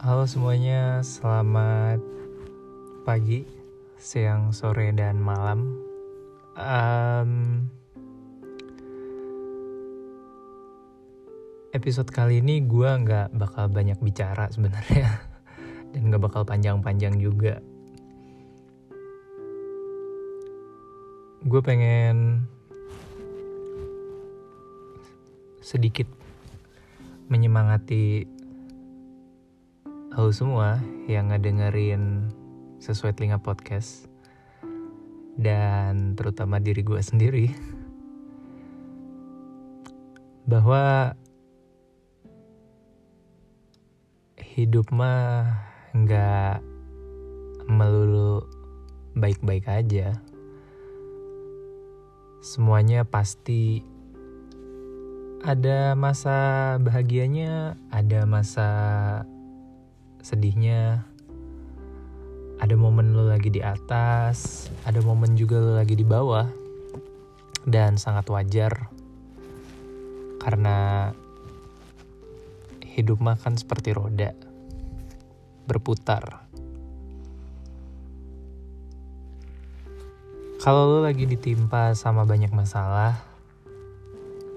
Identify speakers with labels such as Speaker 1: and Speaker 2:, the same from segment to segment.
Speaker 1: Halo semuanya, selamat pagi, siang, sore, dan malam. Um, episode kali ini gue nggak bakal banyak bicara sebenarnya, dan nggak bakal panjang-panjang juga. Gue pengen sedikit menyemangati halo semua yang ngedengerin sesuai telinga podcast. Dan terutama diri gue sendiri. Bahwa hidup mah nggak melulu baik-baik aja. Semuanya pasti ada masa bahagianya, ada masa sedihnya. Ada momen lo lagi di atas, ada momen juga lo lagi di bawah. Dan sangat wajar karena hidup mah kan seperti roda berputar. Kalau lo lagi ditimpa sama banyak masalah,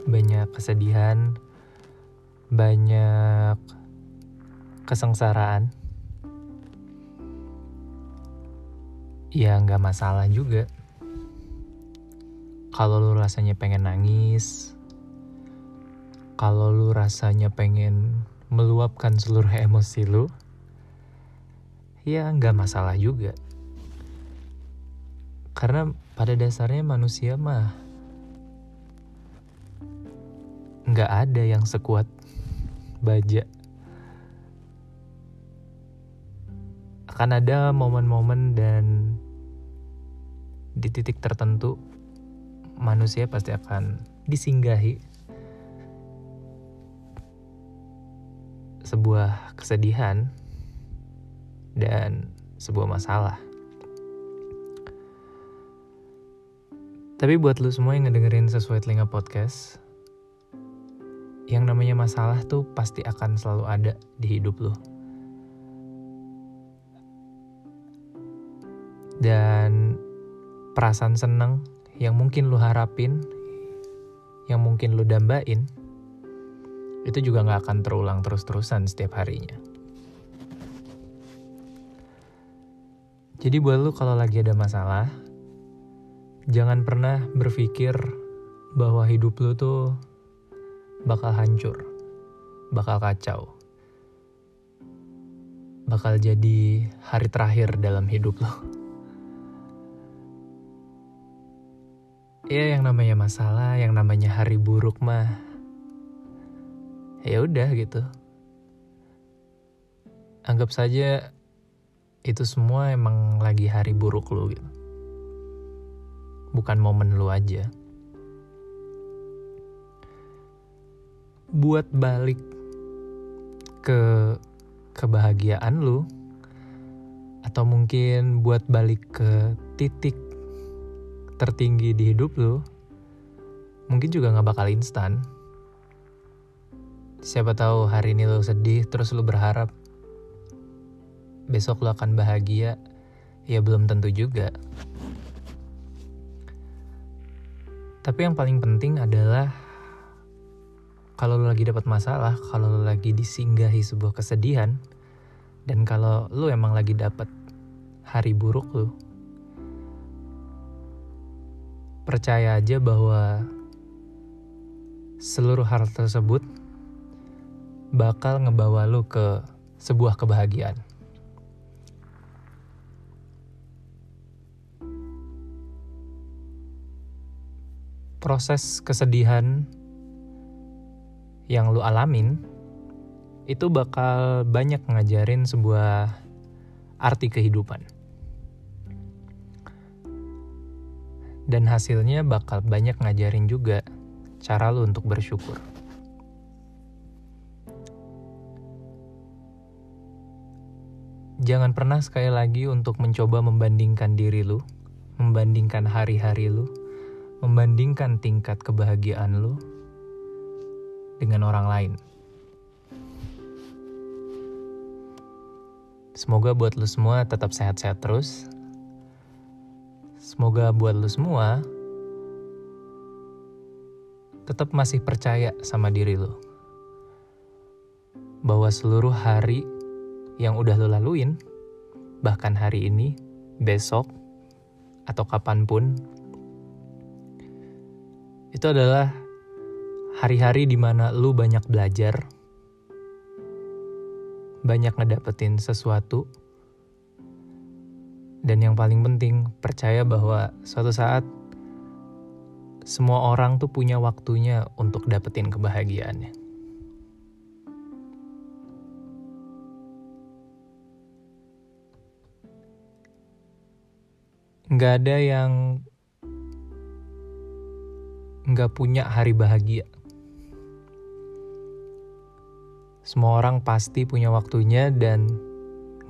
Speaker 1: banyak kesedihan, banyak kesengsaraan. Ya nggak masalah juga. Kalau lu rasanya pengen nangis, kalau lu rasanya pengen meluapkan seluruh emosi lu, ya nggak masalah juga. Karena pada dasarnya manusia mah nggak ada yang sekuat baja. Akan ada momen-momen dan di titik tertentu manusia pasti akan disinggahi sebuah kesedihan dan sebuah masalah. Tapi buat lu semua yang ngedengerin sesuai telinga podcast, yang namanya masalah tuh pasti akan selalu ada di hidup lo. Dan perasaan seneng yang mungkin lo harapin, yang mungkin lo dambain, itu juga gak akan terulang terus-terusan setiap harinya. Jadi buat lo kalau lagi ada masalah, jangan pernah berpikir bahwa hidup lo tuh bakal hancur, bakal kacau, bakal jadi hari terakhir dalam hidup lo. Ya yang namanya masalah, yang namanya hari buruk mah, ya udah gitu. Anggap saja itu semua emang lagi hari buruk lo gitu. Bukan momen lo aja. buat balik ke kebahagiaan lu atau mungkin buat balik ke titik tertinggi di hidup lu mungkin juga nggak bakal instan. Siapa tahu hari ini lu sedih terus lu berharap besok lu akan bahagia. Ya belum tentu juga. Tapi yang paling penting adalah kalau lo lagi dapat masalah, kalau lo lagi disinggahi sebuah kesedihan, dan kalau lo emang lagi dapat hari buruk lo, percaya aja bahwa seluruh hal tersebut bakal ngebawa lo ke sebuah kebahagiaan. Proses kesedihan yang lu alamin itu bakal banyak ngajarin sebuah arti kehidupan. Dan hasilnya bakal banyak ngajarin juga cara lu untuk bersyukur. Jangan pernah sekali lagi untuk mencoba membandingkan diri lu, membandingkan hari-hari lu, membandingkan tingkat kebahagiaan lu dengan orang lain. Semoga buat lu semua tetap sehat-sehat terus. Semoga buat lu semua tetap masih percaya sama diri lu. Bahwa seluruh hari yang udah lu laluin, bahkan hari ini, besok, atau kapan pun, itu adalah hari-hari di mana lu banyak belajar, banyak ngedapetin sesuatu, dan yang paling penting, percaya bahwa suatu saat semua orang tuh punya waktunya untuk dapetin kebahagiaannya. Nggak ada yang nggak punya hari bahagia. Semua orang pasti punya waktunya dan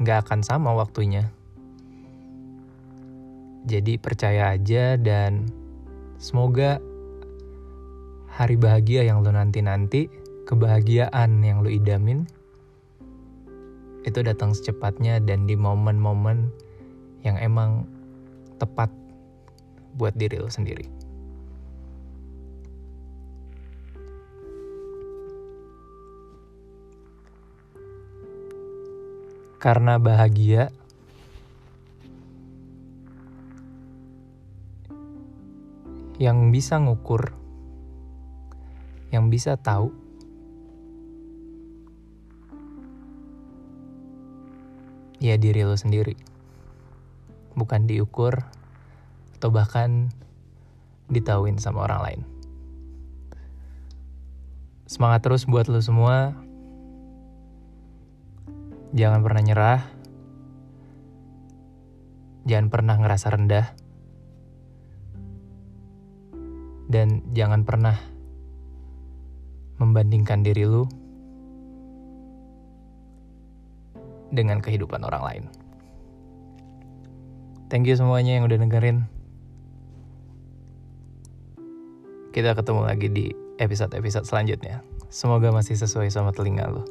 Speaker 1: nggak akan sama waktunya. Jadi percaya aja dan semoga hari bahagia yang lo nanti-nanti, kebahagiaan yang lo idamin, itu datang secepatnya dan di momen-momen yang emang tepat buat diri lo sendiri. karena bahagia yang bisa ngukur, yang bisa tahu, ya diri lo sendiri, bukan diukur atau bahkan ditauin sama orang lain. Semangat terus buat lo semua. Jangan pernah nyerah. Jangan pernah ngerasa rendah. Dan jangan pernah membandingkan diri lu dengan kehidupan orang lain. Thank you semuanya yang udah dengerin. Kita ketemu lagi di episode-episode selanjutnya. Semoga masih sesuai sama telinga lo.